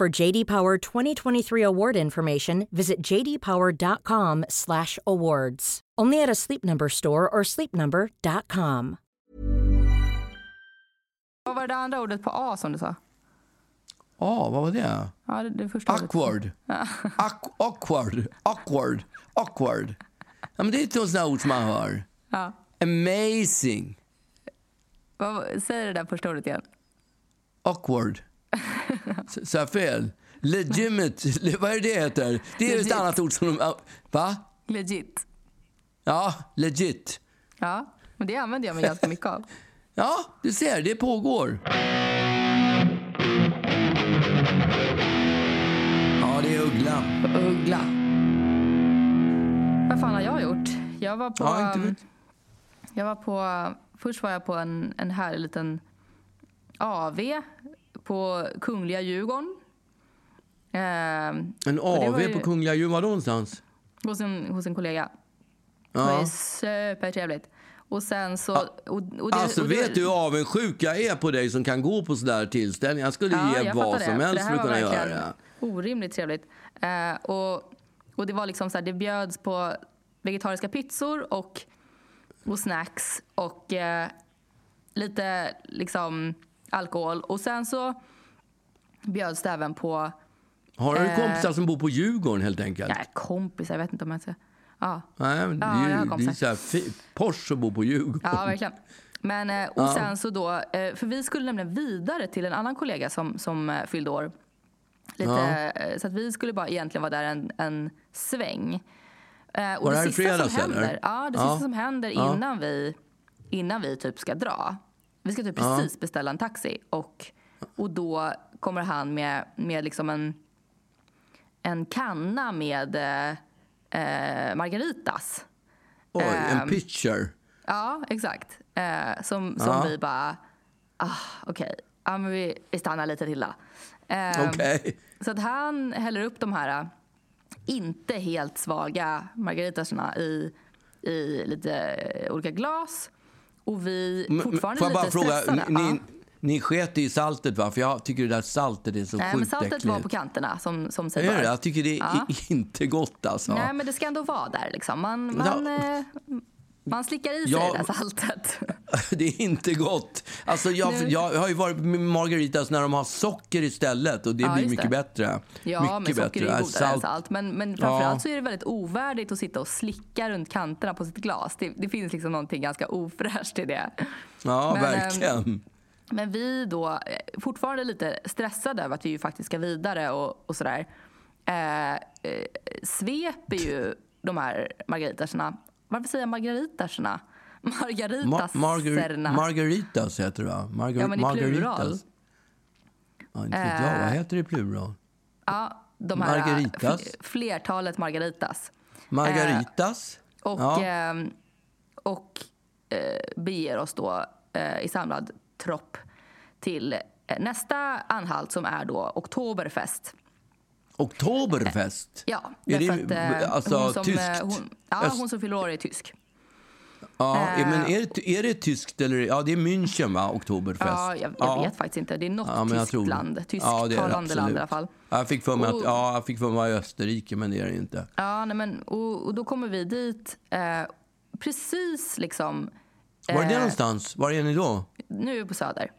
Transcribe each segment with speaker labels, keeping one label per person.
Speaker 1: For JD Power 2023 award information, visit jdpower.com/awards. Only at a Sleep Number store or sleepnumber.com.
Speaker 2: Vad var det andra ordet på A som du sa?
Speaker 3: Ja, vad var det?
Speaker 2: Ja, det, det första ordet.
Speaker 3: Awkward. Ac- awkward. Awkward. Awkward. Ja, men det är ett sånt ord som man hör.
Speaker 2: Ja.
Speaker 3: Amazing.
Speaker 2: Vad, säg det där första ordet igen.
Speaker 3: Awkward. Sa jag fel? Legitimate. Le- Vad är det det heter? Det är ett
Speaker 2: Legit.
Speaker 3: annat ord som de... Va?
Speaker 2: Legit.
Speaker 3: Ja, legit.
Speaker 2: Ja, men det använder jag mig ganska mycket av.
Speaker 3: Ja, du ser, det pågår. Ja, det är Uggla.
Speaker 2: Uggla. Vad fan har jag gjort? Jag var på...
Speaker 3: Ja, inte vet.
Speaker 2: jag var på... Först var jag på en, en härlig liten AV på Kungliga Djurgården. Eh,
Speaker 3: En AV
Speaker 2: ju-
Speaker 3: på Kungliga Djur, var någonstans?
Speaker 2: hos, en, hos en kollega. Det var
Speaker 3: Ja.
Speaker 2: supertrevligt. Och sen så... Och, och det,
Speaker 3: Alltså
Speaker 2: och det,
Speaker 3: vet du hur avundsjuk jag är på dig som kan gå på sådär tillställningar. Jag skulle
Speaker 2: Ja,
Speaker 3: ge
Speaker 2: jag
Speaker 3: vad som
Speaker 2: det.
Speaker 3: helst för att kunna göra det.
Speaker 2: Orimligt trevligt. Eh, och, och det var liksom så här, det bjöds på vegetariska pizzor och, och snacks och eh, lite liksom alkohol. Och sen så bjöds det även på
Speaker 3: Har du
Speaker 2: Eh.
Speaker 3: kompisar som bor på Djurgården helt enkelt?
Speaker 2: ja, kompisar, jag vet inte om jag ska... Ja,
Speaker 3: Nej, men det
Speaker 2: Ja,
Speaker 3: är
Speaker 2: har
Speaker 3: ju det är så här Porsche att bo på Djurgården.
Speaker 2: Ja, verkligen. Men, eh, och sen så då, eh, för vi skulle nämligen vidare till en annan kollega som, som eh, fyllde år. Lite,
Speaker 3: Ja.
Speaker 2: Så att vi skulle bara egentligen vara där en, en sväng. Och
Speaker 3: Var det här i
Speaker 2: sista
Speaker 3: fredags,
Speaker 2: som händer,
Speaker 3: eller?
Speaker 2: Ja, det sista som händer innan, vi, innan vi typ ska dra. Vi ska typ precis beställa en taxi och, och då kommer han med, med liksom en, en kanna med eh, eh, margaritas.
Speaker 3: Oj, en
Speaker 2: Ehm,
Speaker 3: pitcher.
Speaker 2: Ja, exakt. Eh, som som
Speaker 3: Ja.
Speaker 2: vi bara, ah, okej, ja, men vi, vi stannar lite till då. Eh,
Speaker 3: Okej.
Speaker 2: Så att han häller upp de här eh, inte helt svaga margaritasarna i, i lite eh, olika glas. Och vi
Speaker 3: Men-
Speaker 2: fortfarande
Speaker 3: Får jag bara
Speaker 2: lite
Speaker 3: fråga,
Speaker 2: stressade.
Speaker 3: ni,
Speaker 2: Ja.
Speaker 3: ni sket i saltet va? För jag tycker det där saltet är så
Speaker 2: Nej,
Speaker 3: sjukt
Speaker 2: saltet
Speaker 3: äckligt.
Speaker 2: var på kanterna som, som sig bör.
Speaker 3: Jag tycker det är
Speaker 2: Ja.
Speaker 3: inte gott alltså.
Speaker 2: Nej, men det ska ändå vara där liksom. Man, man,
Speaker 3: Ja.
Speaker 2: Eh, man slickar i sig
Speaker 3: Ja.
Speaker 2: det där saltet.
Speaker 3: Det är inte gott. Alltså jag, jag har ju varit med margaritas när de har socker istället och det
Speaker 2: Ja,
Speaker 3: blir mycket
Speaker 2: det.
Speaker 3: bättre.
Speaker 2: Ja,
Speaker 3: mycket
Speaker 2: men socker
Speaker 3: bättre.
Speaker 2: är godare än salt. Men, men
Speaker 3: Ja.
Speaker 2: framförallt så är det väldigt ovärdigt att sitta och slicka runt kanterna på sitt glas. Det, det finns liksom någonting ganska ofräscht i det.
Speaker 3: Ja,
Speaker 2: Men,
Speaker 3: verkligen.
Speaker 2: Men vi då, eh, fortfarande lite stressade över att vi ju faktiskt ska vidare och, och sådär, eh, eh, sveper ju de här margaritasarna. Varför säger jag margaritasarna?
Speaker 3: Ma-
Speaker 2: Margaritaserna.
Speaker 3: margar- margaritas heter det va? Margar-
Speaker 2: Ja, men i plural.
Speaker 3: Ja, inte vet jag. Vad heter det i plural?
Speaker 2: ja, de här, eh,
Speaker 3: Margaritas.
Speaker 2: fl- flertalet margaritas.
Speaker 3: Margaritas?
Speaker 2: Och,
Speaker 3: Ja.
Speaker 2: ehm, och eh, beger oss då eh, i samlad tropp till eh, nästa anhalt som är då Oktoberfest.
Speaker 3: Oktoberfest?
Speaker 2: Ja,
Speaker 3: Är det
Speaker 2: att, eh,
Speaker 3: alltså
Speaker 2: hon som,
Speaker 3: tyskt?
Speaker 2: eh, Hon, ja, hon som fyller år är tysk.
Speaker 3: Ja,
Speaker 2: Eh.
Speaker 3: men är det, är det tyskt eller? Ja, det är München va? Oktoberfest.
Speaker 2: Ja, jag, jag vet faktiskt inte. Det är något
Speaker 3: Ja, tror
Speaker 2: tyskt land.
Speaker 3: Ja,
Speaker 2: Tysktalande land
Speaker 3: absolut.
Speaker 2: i alla fall.
Speaker 3: Ja, Jag fick för mig att, ja, jag fick för mig Österrike, men det är det inte.
Speaker 2: Ja, nej, men, och, och då kommer vi dit eh, precis liksom...
Speaker 3: Var är det
Speaker 2: eh,
Speaker 3: någonstans? Var är ni då?
Speaker 2: Nu är vi på Söder.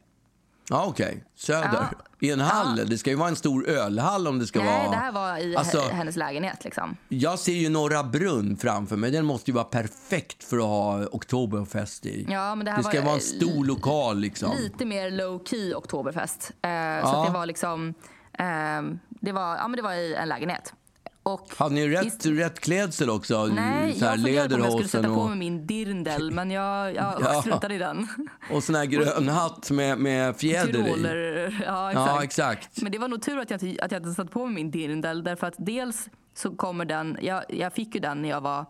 Speaker 3: Ja, okej. Söder.
Speaker 2: Ja.
Speaker 3: I en hall? Det ska ju vara en stor ölhall om det ska
Speaker 2: Nej,
Speaker 3: vara...
Speaker 2: det här var i
Speaker 3: Alltså,
Speaker 2: he- hennes lägenhet. Liksom.
Speaker 3: Jag ser ju Norra Brunn framför mig. Den måste ju vara perfekt för att ha Oktoberfest i.
Speaker 2: Ja, men det här
Speaker 3: det ska
Speaker 2: var,
Speaker 3: vara en
Speaker 2: eh,
Speaker 3: stor lokal liksom.
Speaker 2: Lite mer low key Oktoberfest. Eh, Så att det var liksom... ehm, det, var, ja, men det var i en lägenhet. Och
Speaker 3: Hade ni rätt,
Speaker 2: i-
Speaker 3: rätt klädsel också?
Speaker 2: Nej,
Speaker 3: så här
Speaker 2: jag funderade på om jag skulle sätta på
Speaker 3: och,
Speaker 2: mig min dirndl, men jag, jag
Speaker 3: Ja.
Speaker 2: struntade i den.
Speaker 3: och sån här grön hatt med, med fjäder i.
Speaker 2: Tyroler, ja exakt.
Speaker 3: Ja, exakt.
Speaker 2: Men det var nog tur att jag, inte- att jag inte satt på mig min dirndl, därför att dels så kommer den, jag, jag fick ju den när jag var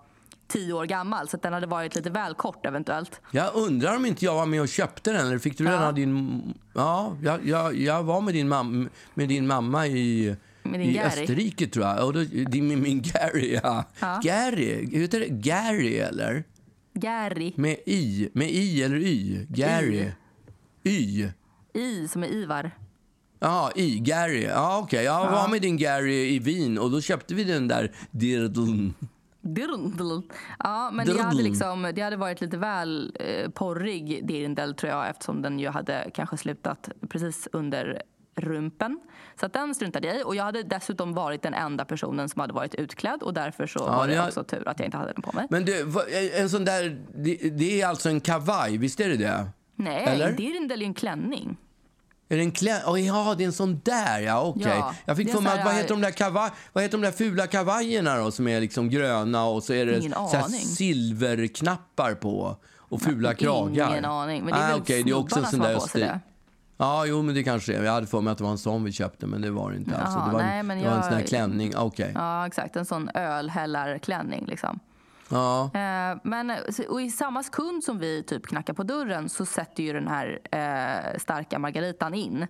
Speaker 2: tio år gammal, så den hade varit lite väl kort eventuellt.
Speaker 3: Jag undrar om inte jag var med och köpte den. Eller fick du den
Speaker 2: Ja.
Speaker 3: av din... Ja, jag, jag, jag var med din, mam, med din mamma i,
Speaker 2: Med din
Speaker 3: i
Speaker 2: Gary.
Speaker 3: Österrike, tror jag. Och då, din, min, min Gary, ja.
Speaker 2: Ja.
Speaker 3: Gary, heter det Gary, eller?
Speaker 2: Gary,
Speaker 3: Med i, med i eller y? Gary. Y.
Speaker 2: I som är Ivar.
Speaker 3: Ja, i, Gary. Ja, okej. Jag var med din Gary i Wien och då köpte vi den där dirdeln.
Speaker 2: Dirndl. Ja, men det hade, liksom, det hade varit lite väl eh, porrig dirndl tror jag eftersom den ju hade kanske slutat precis under rumpen. Så den struntade jag i. Och jag hade dessutom varit den enda personen som hade varit utklädd och därför så var det
Speaker 3: det har-
Speaker 2: också tur att jag inte hade den på mig.
Speaker 3: Men du, en sån där... Det, det är alltså en kavaj, visst är det det?
Speaker 2: Nej,
Speaker 3: eller?
Speaker 2: en dirndl är ju en klänning.
Speaker 3: Är det en klä... Oh, ja, det är en sån där, ja. Okej.
Speaker 2: Ja,
Speaker 3: jag fick
Speaker 2: det
Speaker 3: för mig att, vad heter de där kavaj... Vad heter de där fula kavajerna då, som är liksom gröna och så är det
Speaker 2: Ingen
Speaker 3: så silverknappar på och fula kragar?
Speaker 2: Ingen aning. Men det är
Speaker 3: ah,
Speaker 2: väl
Speaker 3: okej, det är också en sån där
Speaker 2: det.
Speaker 3: Ja, jo, men det kanske är. Jag hade för mig att det var en sån vi köpte, men det var det inte. Alltså. Det var,
Speaker 2: nej,
Speaker 3: en,
Speaker 2: men
Speaker 3: det var en
Speaker 2: jag-
Speaker 3: sån här klänning. Okej.
Speaker 2: Ja, exakt. En sån ölhällarklänning liksom.
Speaker 3: Ja.
Speaker 2: Eh, men och i samma sekund som vi typ knackar på dörren så sätter ju den här eh, starka margaritan in.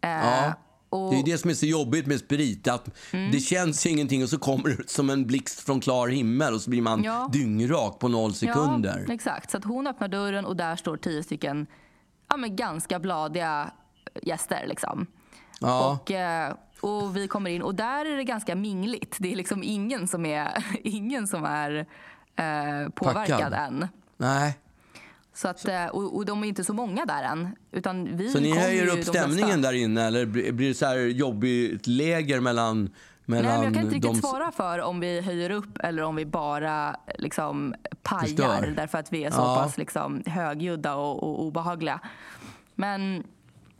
Speaker 2: Eh,
Speaker 3: Ja.
Speaker 2: och,
Speaker 3: Det är det som är så jobbigt med sprit. Att
Speaker 2: Mm.
Speaker 3: Det känns ingenting och så kommer det som en blixt från klar himmel och så blir man
Speaker 2: Ja.
Speaker 3: dyngrak på noll sekunder.
Speaker 2: Ja, exakt. Så att hon öppnar dörren och där står tio stycken ja, men ganska bladiga gäster. Liksom.
Speaker 3: Ja.
Speaker 2: Och, eh, och vi kommer in och där är det ganska mingligt. Det är liksom ingen som är, ingen som är eh, påverkad
Speaker 3: Packad.
Speaker 2: än.
Speaker 3: Nej.
Speaker 2: Så att, eh, och, och de är inte så många där än. Utan vi
Speaker 3: Så ni höjer upp stämningen där inne eller blir det så här jobbigt läger mellan
Speaker 2: Nej, men jag kan inte riktigt
Speaker 3: de...
Speaker 2: svara för om vi höjer upp eller om vi bara liksom pajar
Speaker 3: Förstör.
Speaker 2: därför att vi är så
Speaker 3: Ja.
Speaker 2: pass liksom, högljudda och, och obehagliga. Men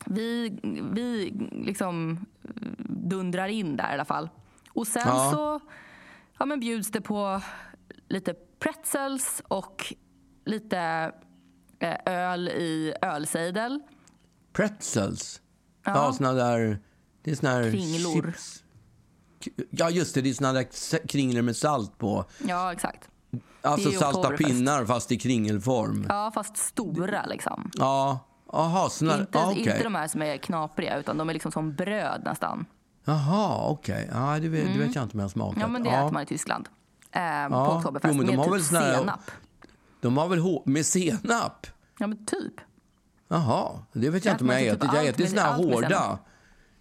Speaker 2: vi, vi liksom dundrar in där i alla fall. Och sen
Speaker 3: Ja.
Speaker 2: så ja, men bjuds det på lite pretzels och lite eh, öl i ölsejdel.
Speaker 3: Pretzels? Ja,
Speaker 2: Ja.
Speaker 3: såna där... Det är såna här
Speaker 2: Kringlor.
Speaker 3: chips. Ja, just det. Det är såna där kringlor med salt på.
Speaker 2: Ja, exakt.
Speaker 3: Alltså salta pinnar fast i kringelform.
Speaker 2: Ja, fast stora liksom.
Speaker 3: Ja. Jaha, såna...
Speaker 2: Inte,
Speaker 3: ja, okej.
Speaker 2: inte de här som är knapriga, utan de är liksom som bröd nästan.
Speaker 3: Jaha, okej. Ja, det, vet, det vet jag inte om jag har smakat.
Speaker 2: Mm. Ja, men det äter man i Tyskland. Eh, På
Speaker 3: Ja.
Speaker 2: Oktoberfest
Speaker 3: Jo, men de
Speaker 2: med
Speaker 3: har
Speaker 2: typ
Speaker 3: väl här-
Speaker 2: senap.
Speaker 3: De har väl med senap?
Speaker 2: Ja, men typ.
Speaker 3: Jaha, det vet jag inte om jag har ätit.
Speaker 2: typ
Speaker 3: Jag har ätit såna här hårda.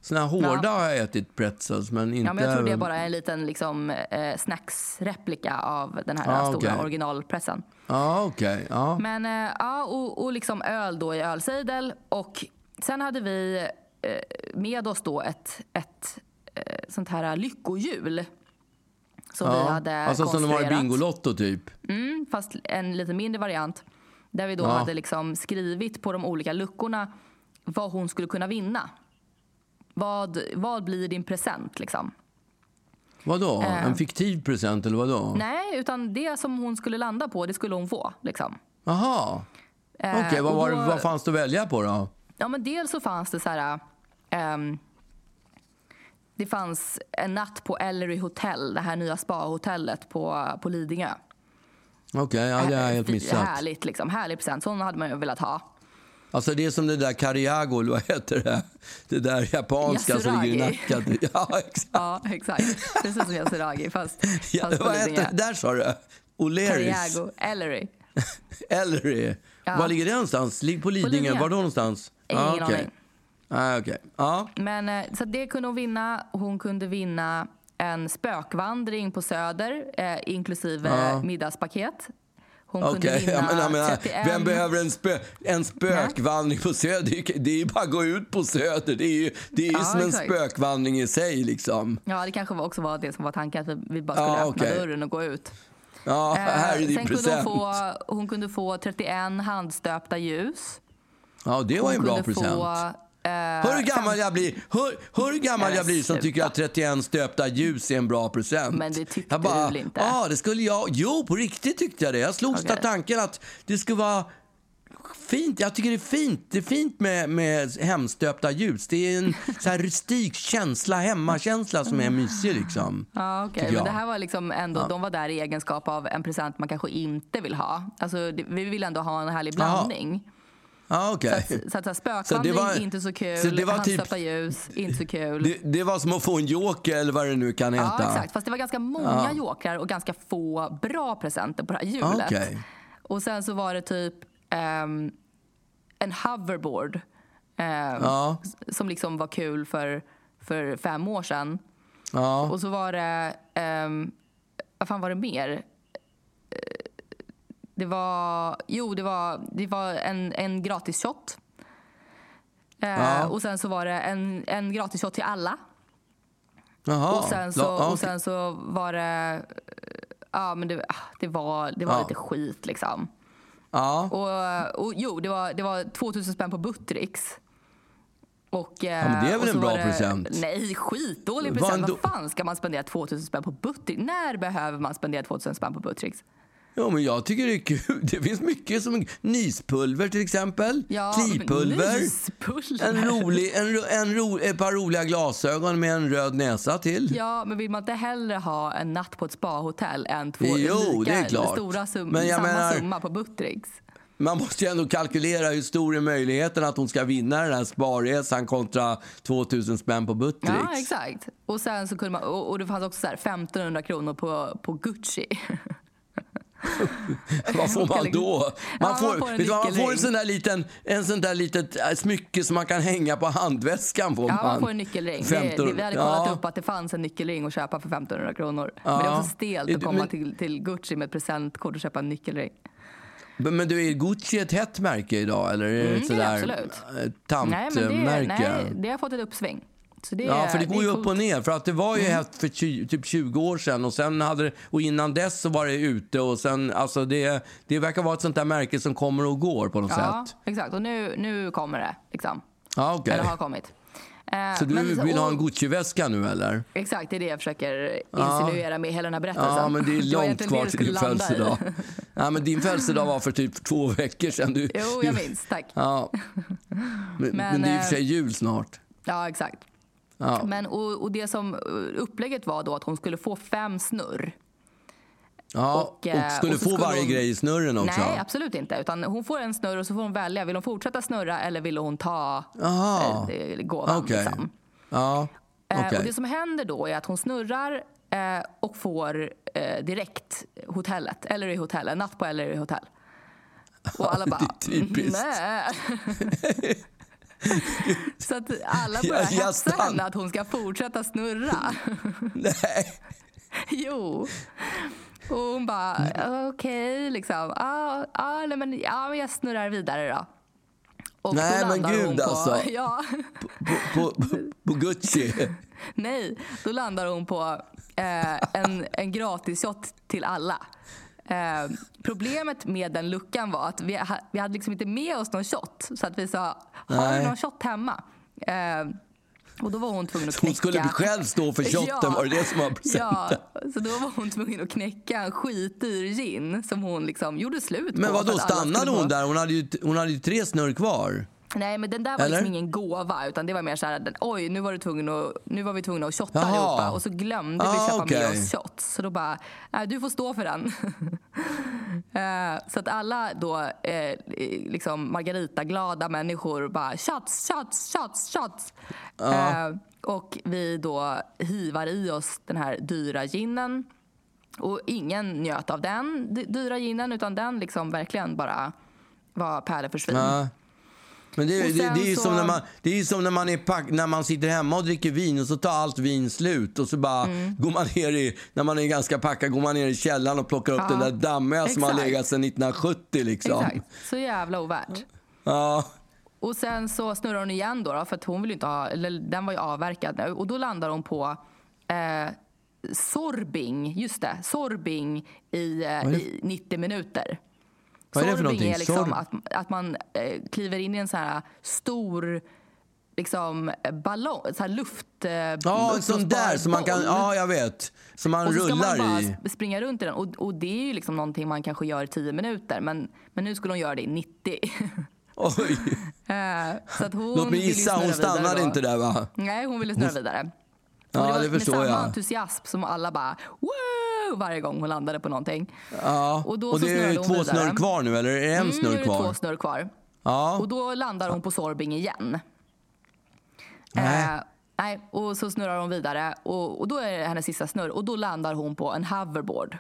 Speaker 3: Såna här hårda har jag ätit pretzels, men inte...
Speaker 2: Ja, men jag tror det är bara en liten liksom, eh, snacksreplika av den här
Speaker 3: Ah,
Speaker 2: stora
Speaker 3: okej.
Speaker 2: originalpressen.
Speaker 3: Ja, okej. Ja.
Speaker 2: Men eh, ja, och, och liksom öl då i ölsejdel. Och sen hade vi eh, med oss då ett, ett eh, sånt här lyckohjul. Som vi
Speaker 3: ja.
Speaker 2: hade
Speaker 3: Alltså som de har i. Bingolotto, typ.
Speaker 2: Mm, fast en lite mindre variant. Där vi då
Speaker 3: Ja.
Speaker 2: hade liksom skrivit på de olika luckorna vad hon skulle kunna vinna. Vad, vad blir din present liksom?
Speaker 3: Vadå?
Speaker 2: Eh.
Speaker 3: En fiktiv present, eller vadå?
Speaker 2: Nej, utan det som hon skulle landa på, det skulle hon få. Liksom.
Speaker 3: Jaha.
Speaker 2: Eh,
Speaker 3: Okej, vad, var
Speaker 2: då-
Speaker 3: vad fanns det att välja på då?
Speaker 2: Ja, men dels så fanns det så här... ehm, det fanns en natt på Ellery Hotel, det här nya spahotellet på, på Lidingö.
Speaker 3: Okej, ja, det har jag helt missat.
Speaker 2: Härligt, liksom. Härlig present. Sån hade man ju velat ha.
Speaker 3: Alltså det är som det där Cariago, eller vad heter det? Det där japanska som ligger i
Speaker 2: Yasuragi.
Speaker 3: nacken. Ja, exakt.
Speaker 2: Ja, exakt. Precis som Yasuragi, fast, fast
Speaker 3: vad heter det? Där sa du? O'Learys.
Speaker 2: Cariago, Ellery.
Speaker 3: Ellery.
Speaker 2: Ja.
Speaker 3: Var ligger det någonstans? Ligger på Lidingö?
Speaker 2: Lidingö.
Speaker 3: Var då någonstans?
Speaker 2: Ingen
Speaker 3: ah, okej.
Speaker 2: aning.
Speaker 3: Ah, okej. Ja.
Speaker 2: Men, eh, så det kunde hon vinna. Hon kunde vinna en spökvandring på Söder, eh, inklusive
Speaker 3: Ja.
Speaker 2: middagspaket. Hon kunde
Speaker 3: Okej,
Speaker 2: vinna
Speaker 3: jag menar, jag menar,
Speaker 2: 31.
Speaker 3: vem behöver en, spö, en spökvandring på Söder? Det är ju- bara att gå ut på Söder. Det är ju, det är ju
Speaker 2: Ja,
Speaker 3: som en
Speaker 2: exakt.
Speaker 3: spökvandring i sig. Liksom.
Speaker 2: Ja, det kanske också var det som var tanken, att vi, bara skulle
Speaker 3: Ja,
Speaker 2: öppna
Speaker 3: okej.
Speaker 2: dörren och gå ut.
Speaker 3: Ja,
Speaker 2: Eh,
Speaker 3: här är din
Speaker 2: sen kunde
Speaker 3: present.
Speaker 2: hon, få, hon kunde få 31 handstöpta ljus.
Speaker 3: Ja, det var ju en
Speaker 2: Hon
Speaker 3: bra
Speaker 2: kunde
Speaker 3: present.
Speaker 2: Få,
Speaker 3: Hör hur gammal jag blir, hör, hör hur gammal jag blir som tycker att 31 stöpta ljus är en bra present.
Speaker 2: Men det tyckte
Speaker 3: jag bara,
Speaker 2: du väl inte?
Speaker 3: Ja, det skulle jag. Jo, på riktigt tyckte jag det. Jag slogs
Speaker 2: Okej.
Speaker 3: av tanken att det skulle vara fint. Jag tycker det är fint. Det är fint med, med hemstöpta ljus. Det är en så här rustik känsla, hemmakänsla som är mysig liksom.
Speaker 2: Ja, okej.
Speaker 3: tycker
Speaker 2: Men det här var liksom ändå, de var där i egenskap av en present man kanske inte vill ha. Alltså, vi vill ändå ha en härlig blandning.
Speaker 3: Ja, okej.
Speaker 2: Så, att, så att så spökvandring,
Speaker 3: var-
Speaker 2: inte så kul.
Speaker 3: så det var typ-
Speaker 2: ljus, inte så kul.
Speaker 3: Det, det var som att få en joker eller vad det nu kan heta.
Speaker 2: Ja, exakt. Fast det var ganska många jokrar och ganska få bra presenter på det här hjulet.
Speaker 3: Okej.
Speaker 2: Och sen så var det typ ehm, en hoverboard ehm,
Speaker 3: Ja.
Speaker 2: som liksom var kul för, för fem år sedan.
Speaker 3: Ja.
Speaker 2: Och så var det, um, vad fan var det mer? Eh, Det var, jo det var, det var en, en gratis shot. Eh,
Speaker 3: Ja.
Speaker 2: Och sen så var det en, en gratis shot till alla.
Speaker 3: Jaha.
Speaker 2: Och sen så,
Speaker 3: Ja,
Speaker 2: och sen så var det... Ja, men det, ah, det var, det var
Speaker 3: Ja.
Speaker 2: lite skit liksom.
Speaker 3: ja.
Speaker 2: Och, och jo, det var, det var 2000 spänn på Buttricks. Och, ja,
Speaker 3: men det är väl en bra present?
Speaker 2: Nej, skitdålig present. Vad fan ska man spendera 2000 spänn på Buttricks? När behöver man spendera 2000 spänn på Buttricks?
Speaker 3: Ja, men jag tycker det är kul. Det finns mycket som nyspulver till exempel.
Speaker 2: Ja,
Speaker 3: Klipulver.
Speaker 2: Nyspulver.
Speaker 3: En rolig, en, en ro, ett par roliga glasögon med en röd näsa till.
Speaker 2: Ja, men vill man inte hellre ha en natt på ett spahotell än två
Speaker 3: Jo,
Speaker 2: lika
Speaker 3: det är klart.
Speaker 2: stora sum,
Speaker 3: Men
Speaker 2: samma
Speaker 3: menar-
Speaker 2: summa på Buttricks?
Speaker 3: Man måste ju ändå kalkylera hur stor är möjligheten att hon ska vinna den här sparresan kontra 2000 spänn på Buttricks.
Speaker 2: Ja, exakt. Och sen så kunde man, och, och det fanns också så här 1500 kronor på, på Gucci.
Speaker 3: Vad får man då? Man
Speaker 2: Ja, man
Speaker 3: får,
Speaker 2: får en
Speaker 3: man får en sån där liten, en sån där litet äh, smycke som man kan hänga på handväskan. Får
Speaker 2: Ja,
Speaker 3: man.
Speaker 2: får en nyckelring. Det,
Speaker 3: 15
Speaker 2: det, vi hade kollat
Speaker 3: ja.
Speaker 2: upp att det fanns en nyckelring att köpa för 1500 kronor. Men det är
Speaker 3: Ja.
Speaker 2: också stelt att komma
Speaker 3: men-
Speaker 2: till, till Gucci med ett presentkort och köpa en nyckelring.
Speaker 3: Men du, är Gucci ett hett märke idag? Eller är det
Speaker 2: Mm,
Speaker 3: ett sådär eh,
Speaker 2: Nej, men det,
Speaker 3: tantmärke?
Speaker 2: nej, det har fått ett uppsving. Så det,
Speaker 3: Ja, för det går ju upp
Speaker 2: coolt. Mm.
Speaker 3: och ner. För att det var ju hett för typ 20 år sedan och sen hade det, och innan dess så var det ute och sen, alltså det, det verkar vara ett sånt där märke som kommer och går på något
Speaker 2: Ja,
Speaker 3: sätt.
Speaker 2: exakt. Och nu, nu kommer det. Liksom.
Speaker 3: Ja, okej.
Speaker 2: Eller har kommit. Eh,
Speaker 3: Så du
Speaker 2: men-
Speaker 3: vill ha en
Speaker 2: och-
Speaker 3: Gucci-väska nu eller?
Speaker 2: Exakt, det är det jag försöker insinuera med hela den här berättelsen.
Speaker 3: Ja, men det är långt kvar till din födelsedag. Ja, men din födelsedag var för typ två veckor sedan. Du,
Speaker 2: Jo, jag minns. Tack.
Speaker 3: Ja. Men, men, det är i och för sig
Speaker 2: eh,
Speaker 3: jul snart.
Speaker 2: Ja, exakt.
Speaker 3: Ja.
Speaker 2: Men, och, och det som eh, upplägget var då att hon skulle få fem snurr.
Speaker 3: Ja,
Speaker 2: och,
Speaker 3: och,
Speaker 2: eh,
Speaker 3: skulle
Speaker 2: och
Speaker 3: få
Speaker 2: skulle
Speaker 3: varje
Speaker 2: hon-
Speaker 3: grej i snurren också?
Speaker 2: Nej, absolut inte. Utan hon får en snurr och så får hon välja. Vill hon fortsätta snurra eller vill hon ta eh, gåvan?
Speaker 3: Okej.
Speaker 2: Liksom.
Speaker 3: Ja, okej.
Speaker 2: Och det som händer då är att hon snurrar eh, och får eh, direkt hotellet. Eller i hotell. En natt på eller i hotell. Och alla bara,
Speaker 3: det är typiskt.
Speaker 2: nej. Så att alla börjar
Speaker 3: Jag- jag
Speaker 2: hetsa henne att hon ska fortsätta snurra.
Speaker 3: Nej.
Speaker 2: jo. Och hon bara, okej, liksom. Ah, ah, nej, men, ja, men jag snurrar vidare då. Och
Speaker 3: Nej, men gud,
Speaker 2: på,
Speaker 3: alltså.
Speaker 2: Ja,
Speaker 3: På, på, på, på Gucci.
Speaker 2: nej, då landar hon på eh, en, en gratis shot till alla. Eh, problemet med den luckan var att vi, ha, vi hade liksom inte med oss någon shot. Så att vi sa, har du någon shot hemma? Eh, och då var hon tvungen att knäcka.
Speaker 3: Hon skulle själv stå för shotten, var det det som var
Speaker 2: Ja,
Speaker 3: presenten?
Speaker 2: så då var hon tvungen att knäcka en skitdyr gin som hon liksom gjorde slut på.
Speaker 3: Men vad
Speaker 2: för
Speaker 3: då
Speaker 2: att alla
Speaker 3: stannade hon där? Hon hade ju, hon hade ju tre snurr kvar.
Speaker 2: Nej, men den där var
Speaker 3: Eller?
Speaker 2: liksom ingen gåva. Utan det var mer så här, oj, nu var, du tvungen att, nu var vi tvungna att shotta
Speaker 3: Jaha.
Speaker 2: allihopa. Och så glömde vi
Speaker 3: Ah,
Speaker 2: köpa med
Speaker 3: okej.
Speaker 2: oss shots. Så då bara, nej, du får stå för den. Eh, så att alla då, eh, liksom Margarita-glada människor bara shots, shots, shots, shots. Eh, och vi då hivar i oss den här dyra ginen. Och ingen njöt av den dy- dyra ginen utan den liksom verkligen bara var pärleforsvin.
Speaker 3: Ja. Men det, det, det är ju
Speaker 2: så-
Speaker 3: som, när man, det är ju som när man, är pack, när man sitter hemma och dricker vin och så tar allt vin slut och så bara
Speaker 2: Mm.
Speaker 3: går man ner i, när man är ganska packad, går man ner i källaren och plockar upp
Speaker 2: Ja,
Speaker 3: den där dammiga som har legat sedan 1970 liksom.
Speaker 2: Exakt. Så jävla ovärt.
Speaker 3: Ja.
Speaker 2: Och sen så snurrar hon igen då, då för att hon vill inte ha, eller den var ju avverkad nu. Och då landar hon på eh, sorbing, just det, sorbing i, eh, i 90 minuter.
Speaker 3: Vad är det för någonting?
Speaker 2: är liksom att, att man eh, kliver in i en sån här stor liksom ballong, så här luft... Eh,
Speaker 3: Ja, en sån där som man kan, ja jag vet. Som man
Speaker 2: Och så ska
Speaker 3: rullar
Speaker 2: man bara
Speaker 3: i.
Speaker 2: sp- springa runt i den. Och, och det är ju liksom någonting man kanske gör i 10 minuter. Men, men nu skulle hon göra det i 90.
Speaker 3: Oj.
Speaker 2: Eh, så att hon
Speaker 3: Låt mig gissa, hon stannade inte där va?
Speaker 2: Nej, hon ville snurra vidare.
Speaker 3: Ja,
Speaker 2: och det var
Speaker 3: det förstår
Speaker 2: med samma
Speaker 3: jag.
Speaker 2: entusiasm som alla bara wow varje gång hon landade på någonting.
Speaker 3: Ja.
Speaker 2: Och då
Speaker 3: och det är två
Speaker 2: vidare.
Speaker 3: snurr kvar nu eller är det en
Speaker 2: Mm, nu
Speaker 3: snurr
Speaker 2: är det
Speaker 3: kvar?
Speaker 2: två snurr kvar.
Speaker 3: Ja.
Speaker 2: Och då landar hon på sorbing igen.
Speaker 3: Nej.
Speaker 2: Eh, nej, och så snurrar hon vidare och, och då är det hennes sista snurr och då landar hon på en hoverboard.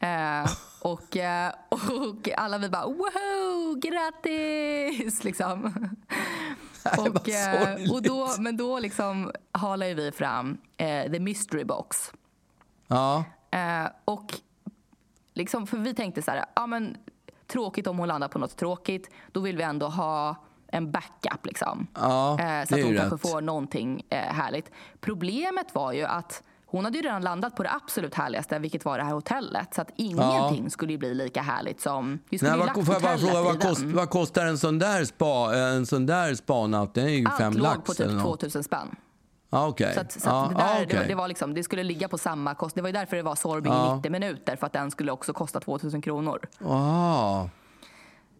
Speaker 2: Eh, och, eh, och alla vi bara wow, grattis! Liksom. och, eh,
Speaker 3: sorgligt.
Speaker 2: och då, men då liksom halar ju vi fram eh, the mystery box.
Speaker 3: Ja.
Speaker 2: Eh, och liksom, för vi tänkte så här, ja men tråkigt om hon landar på något tråkigt. Då vill vi ändå ha en backup liksom.
Speaker 3: Ja,
Speaker 2: Eh, så att hon kanske
Speaker 3: rätt.
Speaker 2: får någonting eh, härligt. Problemet var ju att hon hade ju redan landat på det absolut härligaste, vilket var det här hotellet. Så att ingenting skulle ju bli lika härligt som... Vi skulle
Speaker 3: Nej, vad, får jag bara fråga, vad, kost, vad kostar en sån där spa, en sån där spanatt? Den är ju fem
Speaker 2: Allt låg
Speaker 3: lax
Speaker 2: på typ
Speaker 3: något.
Speaker 2: 2000 spänn.
Speaker 3: Ja, okej.
Speaker 2: Så, att, så
Speaker 3: ja,
Speaker 2: att det, där,
Speaker 3: ja,
Speaker 2: det, var-
Speaker 3: okej.
Speaker 2: det, var liksom, det skulle ligga på samma kost. Det var ju därför det var sorbing
Speaker 3: Ja.
Speaker 2: i 90 minuter, för att den skulle också kosta 2000 kronor.
Speaker 3: Ah.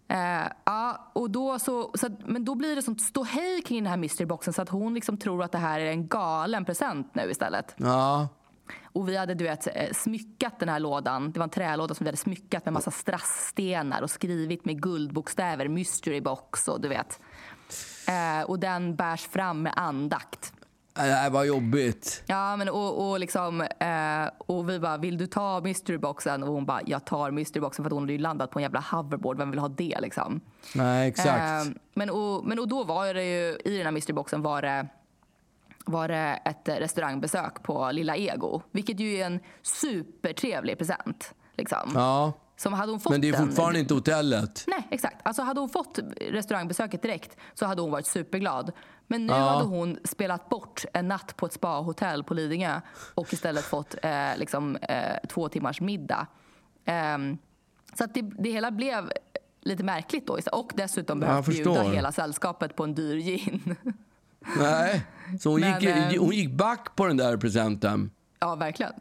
Speaker 2: Eh, ja, och då så, så att, men då blir det sånt ståhej kring den här mysteryboxen så att hon liksom tror att det här är en galen present nu istället.
Speaker 3: Ja.
Speaker 2: Och vi hade du vet, eh, smyckat den här lådan. Det var en trälåda som vi hade smyckat med massa strassstenar och skrivit med guldbokstäver, mystery box och du vet. Eh, och den bärs fram med andakt.
Speaker 3: Nej, vad jobbigt.
Speaker 2: Ja, men och, och liksom, eh, och vi bara, vill du ta mysteryboxen? Och hon bara, jag tar mysteryboxen för att hon hade ju landat på en jävla hoverboard. Vem vill ha det liksom?
Speaker 3: Nej, exakt.
Speaker 2: Eh, men, och, men och då var det ju, i den här mysteryboxen var det, var det ett restaurangbesök på Lilla Ego. Vilket ju är en supertrevlig present. Liksom.
Speaker 3: ja.
Speaker 2: Som hade hon fått
Speaker 3: Men det är
Speaker 2: den-
Speaker 3: fortfarande inte hotellet.
Speaker 2: Nej, exakt. Alltså hade hon fått restaurangbesöket direkt så hade hon varit superglad. Men nu
Speaker 3: Ja.
Speaker 2: hade hon spelat bort en natt på ett spahotell på Lidingö och istället fått eh, liksom, eh, två timmars middag. Ehm, så att det, det hela blev lite märkligt då. Och dessutom behövt bjuda hela sällskapet på en dyr gin.
Speaker 3: Nej. Så hon,
Speaker 2: Men,
Speaker 3: gick,
Speaker 2: eh,
Speaker 3: hon gick back på den där presenten.
Speaker 2: ja, verkligen.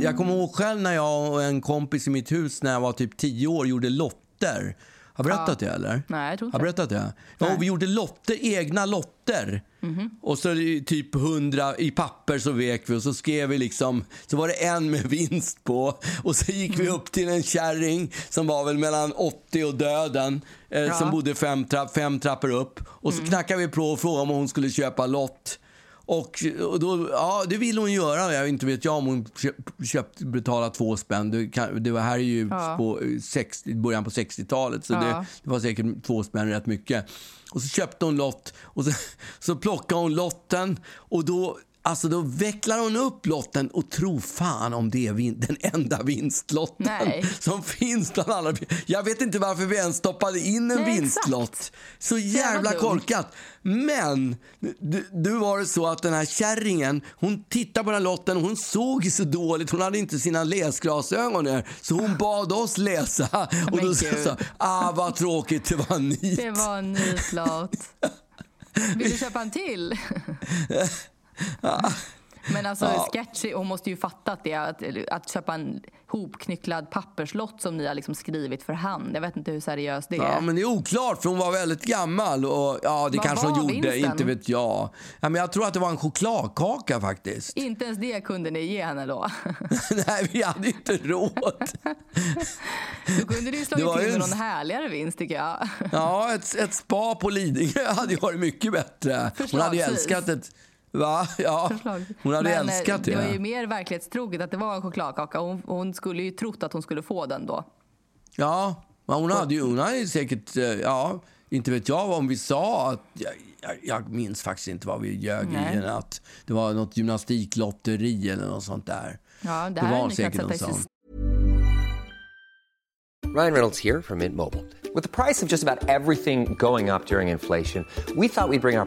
Speaker 3: Jag kommer ihåg själv när jag och en kompis i mitt hus när jag var typ tio år gjorde lotter. Har jag berättat det eller?
Speaker 2: Nej, jag tror
Speaker 3: Har
Speaker 2: inte
Speaker 3: jag berättat det? Ja, och vi gjorde lotter, egna lotter.
Speaker 2: Mhm.
Speaker 3: Och så typ hundra i papper så vek vi och så skrev vi liksom, så var det en med vinst på. Och så gick
Speaker 2: Mm.
Speaker 3: vi upp till en kärring som var väl mellan 80 och döden. Eh, Som bodde fem, tra fem trappor upp. Och
Speaker 2: Mm.
Speaker 3: så knackade vi på och frågade om hon skulle köpa lott. Och, och då, ja, det ville hon göra. Jag inte vet jag om hon köpt, köpt, betalade två spänn. Det, kan, det var här är ju
Speaker 2: Ja.
Speaker 3: på 60, början på 60-talet. Så
Speaker 2: Ja.
Speaker 3: det, det var säkert två spänn rätt mycket. Och så köpte hon lott och så, så plockade hon lotten och då, alltså då vecklar hon upp lotten och tror fan om det är vin, den enda vinstlotten
Speaker 2: Nej.
Speaker 3: som finns bland alla. Jag vet inte varför vi ens stoppade in en
Speaker 2: Nej,
Speaker 3: vinstlott.
Speaker 2: exakt.
Speaker 3: Så
Speaker 2: jävla
Speaker 3: korkat. Men du, var det så att den här kärringen, hon tittade på den lotten och hon såg ju så dåligt. Hon hade inte sina läsglasögon där. Så hon bad oss läsa. Och då sa jag ah vad tråkigt, det var en nit.
Speaker 2: Det var en nitlott. Vill du köpa en till? Men alltså sketchy, hon måste ju fatta att det är att, att köpa en hopknycklad papperslott som ni har liksom skrivit för hand. Jag vet inte hur seriöst det är.
Speaker 3: Ja, men det är oklart för hon var väldigt gammal och ja, det
Speaker 2: Vad
Speaker 3: kanske hon gjorde,
Speaker 2: vinsten?
Speaker 3: inte vet jag. Ja, men jag tror att det var en chokladkaka faktiskt.
Speaker 2: Inte ens det kunde ni ge henne då.
Speaker 3: Nej, vi hade inte råd.
Speaker 2: Då kunde du ju slagit till
Speaker 3: en-
Speaker 2: någon härligare vinst tycker jag.
Speaker 3: Ja, ett, ett spa på Lidingö hade ju varit mycket bättre. Hon hade ju älskat ett Va? Ja, hon hade
Speaker 2: Men, eh,
Speaker 3: älskat det.
Speaker 2: Det var ju mer verklighetstroget att det var en chokladkaka. Hon, hon skulle ju trott att hon skulle få den då.
Speaker 3: Ja, men hon hade ju hon hade ju säkert, eh, ja, inte vet jag om vi sa att, jag, jag, jag minns faktiskt inte vad vi ljög
Speaker 2: Nej.
Speaker 3: i, att det var något gymnastiklotteri eller något sånt där.
Speaker 2: Ja, det,
Speaker 3: Det
Speaker 2: här
Speaker 3: var
Speaker 2: är nytt
Speaker 3: säkert
Speaker 2: att
Speaker 3: någon
Speaker 2: sätta i
Speaker 3: sån.
Speaker 4: Ryan Reynolds here from Mint Mobile. With the price of just about everything going up during inflation, we thought we'd bring our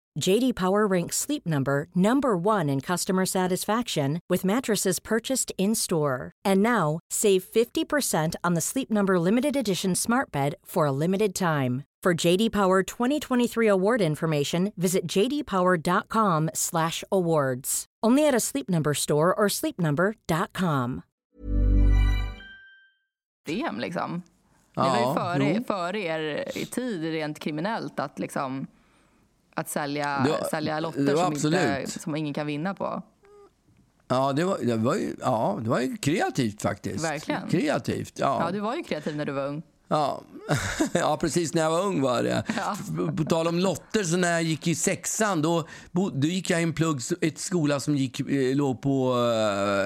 Speaker 1: JD Power ranks Sleep Number number 1 in customer satisfaction with mattresses purchased in-store. And now, save 50% on the Sleep Number limited edition Smart Bed for a limited time. For JD Power 2023 award information, visit jdpower.com/awards. Only at a Sleep Number store or sleepnumber.com.
Speaker 2: system liksom. Det var
Speaker 3: Ja,
Speaker 2: ju före,
Speaker 3: jo.
Speaker 2: före er i tid rent kriminellt att liksom att sälja,
Speaker 3: var-
Speaker 2: sälja lotter som, inte, som ingen kan vinna på.
Speaker 3: Ja, det var, det var, ju, ja, det var ju kreativt faktiskt.
Speaker 2: Verkligen.
Speaker 3: Kreativt, ja.
Speaker 2: Ja, du var ju kreativ när du var ung.
Speaker 3: Ja. ja, precis när jag var ung var det. På- På tal om lotter, så när jag gick i sexan då, då gick jag i en plugg, ett skola som gick, eh, låg på,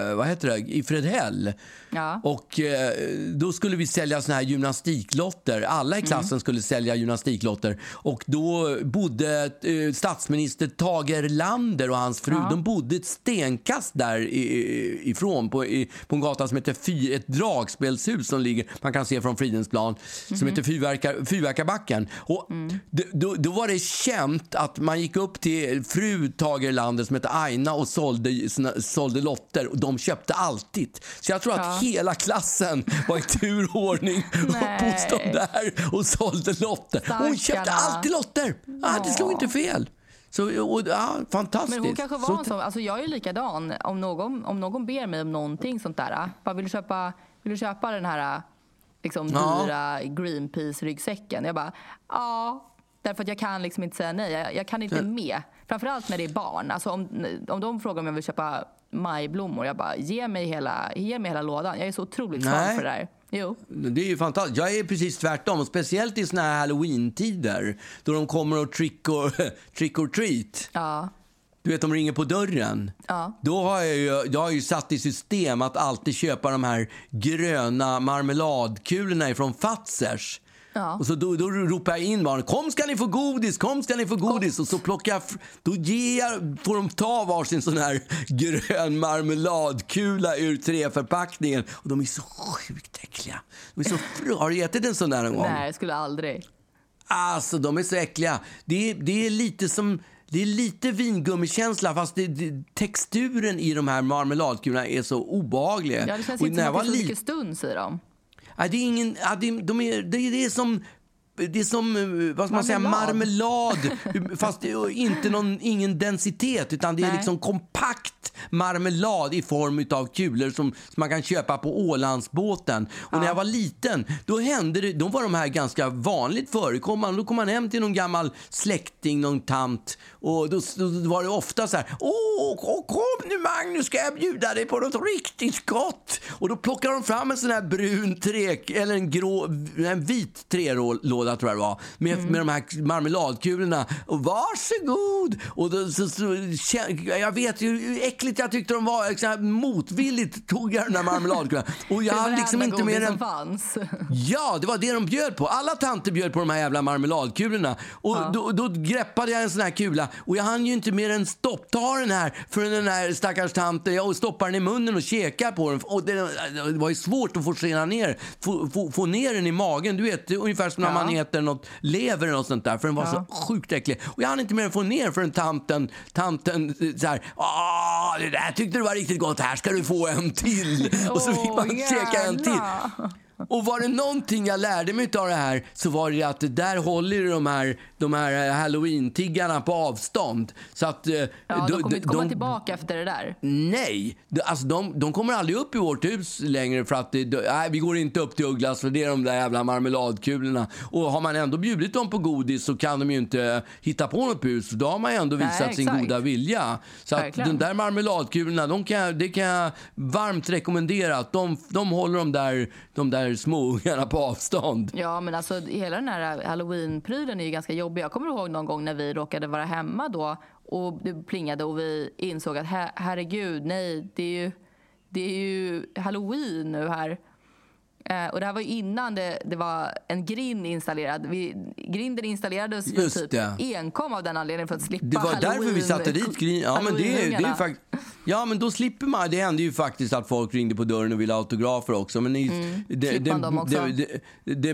Speaker 3: eh, vad heter det, i Fredhäll.
Speaker 2: Ja.
Speaker 3: Och eh, då skulle vi sälja såna här gymnastiklotter. Alla i klassen skulle sälja gymnastiklotter. Och då bodde eh, statsminister Tage Erlander och hans fru, de bodde ett stenkast där i- i- ifrån på, i, på en gata som heter Fy, ett dragspelshus som ligger, man kan se från Fridhemsplan, som heter Fyrverkar, Fyrverkarbacken. Och d- då, då var det känt att man gick upp till fru Tage Erlander som hette Aina och sålde, sålde lotter och de köpte alltid. Så jag tror att hela klassen var i tur och ordning uppe hos dem där och sålde lotter. Hon köpte alltid lotter. Ah, det slog inte fel. Så, och, ja, fantastiskt.
Speaker 2: Men hon kanske var
Speaker 3: Så-
Speaker 2: en sån, alltså jag är likadan. Om någon, om någon ber mig om någonting sånt där, bara vill du köpa, vill du köpa den här liksom,
Speaker 3: Ja.
Speaker 2: dyra Greenpeace-ryggsäcken? Jag bara, ja. Därför att jag kan liksom inte säga nej. Jag, jag kan inte med. Framförallt när det är barn. Alltså om, om de frågar om jag vill köpa majblommor, jag bara, ge mig hela, ge mig hela lådan. Jag är så otroligt svag för det där. Jo.
Speaker 3: Det är ju fantastiskt. Jag är precis tvärtom. Speciellt i såna här halloween-tider då de kommer och trick or, trick or treat.
Speaker 2: Ja.
Speaker 3: Du vet, de ringer på dörren.
Speaker 2: Ja.
Speaker 3: Då har jag, ju, jag har ju satt i system att alltid köpa de här gröna marmeladkulorna ifrån Fazers.
Speaker 2: Ja.
Speaker 3: Och så då, då ropar jag in barnen. Kom ska ni få godis, kom ska ni få godis. Och så plockar jag, då ger jag, får de ta varsin sån här grön marmeladkula ur treförpackningen. Och de är så sjukt äckliga. De är så fr- Har du ätit en sån där någon gång?
Speaker 2: Nej, jag skulle aldrig.
Speaker 3: Alltså, de är så äckliga. Det är, det är lite som... Det är lite vingummikänsla fast det, det, texturen i de här marmeladkulorna är så obehagliga.
Speaker 2: Ja, det känns
Speaker 3: Och
Speaker 2: inte som att det är så mycket stuns i dem.
Speaker 3: Det är ingen... Det, de är, det, det är som... Det är som, eh, vad man säga,
Speaker 2: Marmelad.
Speaker 3: fast är inte någon, ingen densitet, utan det är
Speaker 2: Nej.
Speaker 3: liksom kompakt marmelad i form av kulor som, som man kan köpa på Ålandsbåten. Och när jag var liten, då hände det, då var de här ganska vanligt förekommande. Då kom man hem till någon gammal släkting, någon tant, och då, då var det ofta så här, åh, kom nu Magnus, ska jag bjuda dig på något riktigt gott? Och då plockar de fram en sån här brun trä, eller en grå, en vit trälåda tror jag det var, med, med de här marmeladkulorna. Och varsågod! Och då, så, så, jag vet ju hur äckligt jag tyckte de var. Så här, motvilligt tog jag den där marmeladkulan. Och jag hade liksom inte mer än...
Speaker 2: fanns.
Speaker 3: Ja, det var det de bjöd på. Alla tanter bjöd på de här jävla marmeladkulorna. Och då, då greppade jag en sån här kula och jag hann ju inte mer än stoppta den här förrän den här stackars tanten, jag stoppar den i munnen och käkar på den. Och det, det var ju svårt att forcera ner, få, få, få ner den i magen. Du vet, ungefär som när man heter något lever eller något sånt där för den var så sjukt äcklig. Och jag hann inte mer än få ner förrän tanten, tanten eh, så här, Åh, det där tyckte du var riktigt gott, här ska du få en till. Och så fick man
Speaker 2: Åh,
Speaker 3: käka en till. Och var det någonting jag lärde mig av det här så var det att där håller de här, de här halloween-tiggarna på avstånd. Så att, eh,
Speaker 2: Ja, de kommer inte komma
Speaker 3: de-
Speaker 2: tillbaka efter det där.
Speaker 3: Nej, De- alltså de, de kommer aldrig upp i vårt hus längre för att det, de, nej, vi går inte upp till Ugglas för det är de där jävla marmeladkulorna. Och har man ändå bjudit dem på godis så kan de ju inte hitta på något bus då har man ju ändå
Speaker 2: Nej,
Speaker 3: visat sin
Speaker 2: exakt.
Speaker 3: goda vilja. Så att den där marmeladkulorna, de kan, det kan jag varmt rekommendera att de, de håller de där, de där småungarna på avstånd.
Speaker 2: Ja, men alltså hela den här halloween-prylen är ju ganska jobbig. Jag kommer ihåg någon gång när vi råkade vara hemma då och det plingade och vi insåg att her- herregud, nej, det är ju, det är ju halloween nu här. Eh, och det här var ju innan det, det var en grind installerad. Vi, grinden installerades ju
Speaker 3: Just
Speaker 2: typ
Speaker 3: det.
Speaker 2: enkom av den anledningen för att slippa
Speaker 3: Det var därför vi
Speaker 2: halloween-
Speaker 3: satte dit grin. Ja, men det, är- det är fakt- ja, men då slipper man. Det hände ju faktiskt att folk ringde på dörren och ville ha autografer också. Men i, det,
Speaker 2: också?
Speaker 3: Det,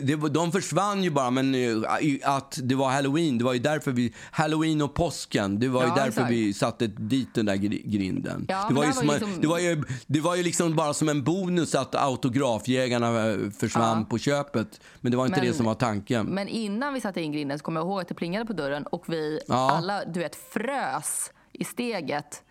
Speaker 3: det, de försvann ju bara, men eh, att det var halloween, det var ju därför vi... Halloween och påsken, det var ju
Speaker 2: Ja,
Speaker 3: därför
Speaker 2: exakt.
Speaker 3: vi satte dit den där gri- grinden.
Speaker 2: Ja,
Speaker 3: det,
Speaker 2: men
Speaker 3: var ju
Speaker 2: det här
Speaker 3: som,
Speaker 2: var
Speaker 3: en-
Speaker 2: liksom-
Speaker 3: det, var ju, det var ju liksom bara som en bonus att autografjägarna eh, försvann
Speaker 2: Ja.
Speaker 3: på köpet. Men det var inte
Speaker 2: Men-
Speaker 3: det som var tanken.
Speaker 2: Men innan vi satte in grinden så kommer jag ihåg att det plingade på dörren och vi
Speaker 3: Ja.
Speaker 2: alla du vet, frös i steget.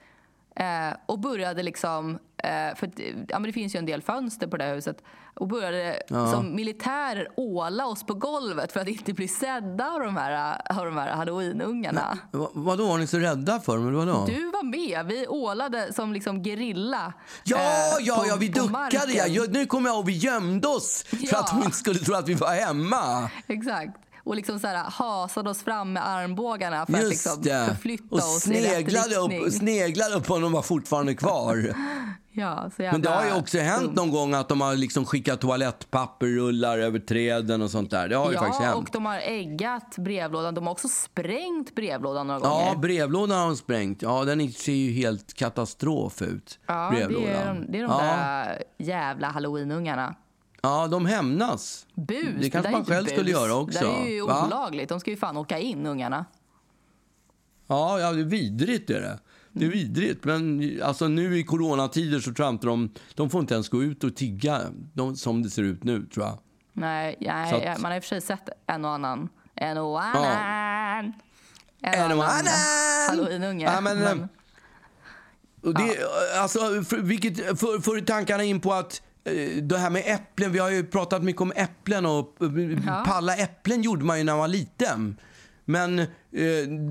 Speaker 2: Eh, och började liksom, eh, för ja, men det finns ju en del fönster på det här huset, och började som militärer åla oss på golvet för att inte bli sedda av de här, av de här halloweenungarna.
Speaker 3: Va, vadå, var ni så rädda för? Men vadå?
Speaker 2: Du var med. Vi ålade som liksom gerilla.
Speaker 3: Ja,
Speaker 2: eh,
Speaker 3: ja,
Speaker 2: på-
Speaker 3: ja, vi duckade. Ja. Ja, Nu kommer jag ihåg, vi gömde oss för
Speaker 2: Ja.
Speaker 3: att de inte skulle tro att vi var hemma.
Speaker 2: Exakt. Och liksom så här, hasade oss fram med armbågarna för att
Speaker 3: Just
Speaker 2: liksom
Speaker 3: det.
Speaker 2: förflytta
Speaker 3: Och
Speaker 2: oss i rätt
Speaker 3: sneglade upp, sneglade upp om de var fortfarande kvar.
Speaker 2: Ja, så jävla
Speaker 3: Men det har ju också hänt
Speaker 2: dumt.
Speaker 3: någon gång att de har liksom skickat toalettpapperrullar över träden och sånt där. Det har ju faktiskt
Speaker 2: Ja,
Speaker 3: hänt.
Speaker 2: och de har äggat brevlådan. De har också sprängt brevlådan några
Speaker 3: Ja,
Speaker 2: gånger.
Speaker 3: brevlådan har de sprängt. Ja, den ser ju helt katastrof ut.
Speaker 2: Ja, det
Speaker 3: brevlådan.
Speaker 2: är de, det är de
Speaker 3: ja.
Speaker 2: där jävla halloweenungarna.
Speaker 3: Ja, de hämnas.
Speaker 2: Bus.
Speaker 3: Det kanske
Speaker 2: är
Speaker 3: man själv
Speaker 2: bus.
Speaker 3: skulle göra också.
Speaker 2: Det är ju
Speaker 3: Va?
Speaker 2: olagligt. De ska ju fan åka in, ungarna.
Speaker 3: Ja, ja, det är vidrigt är det. Det är
Speaker 2: Mm.
Speaker 3: vidrigt. Men alltså, nu i coronatider så tror jag inte de, de får inte ens gå ut och tigga de, som det ser ut nu tror jag.
Speaker 2: Nej, nej
Speaker 3: att-
Speaker 2: man har i och för sig sett en och annan. En och annan.
Speaker 3: En och annan.
Speaker 2: halloweenunge.
Speaker 3: Ja, men,
Speaker 2: Men-
Speaker 3: Och det, alltså, för, vilket för, för tankarna in på att det här med äpplen, vi har ju pratat mycket om äpplen och eh,
Speaker 2: Ja.
Speaker 3: palla äpplen gjorde man ju när man var liten. Men eh,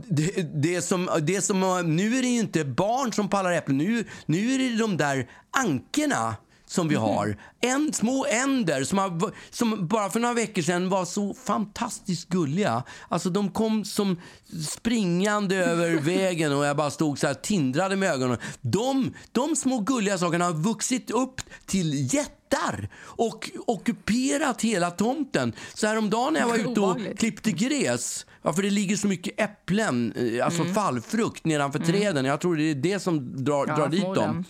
Speaker 3: det, det, som, det som, nu är det ju inte barn som pallar äpplen, nu, nu är det de där ankerna som vi har. En, små änder som, har, som bara för några veckor sedan var så fantastiskt gulliga. Alltså de kom som springande över vägen och jag bara stod så här tindrade med ögonen. De, de små gulliga sakerna har vuxit upp till jättar och ockuperat hela tomten. Så häromdagen när jag var ute och klippte gräs, ja, för det ligger så mycket äpplen, eh, alltså fallfrukt nedanför träden. Jag tror det är det som drar,
Speaker 2: Ja,
Speaker 3: drar dit dem.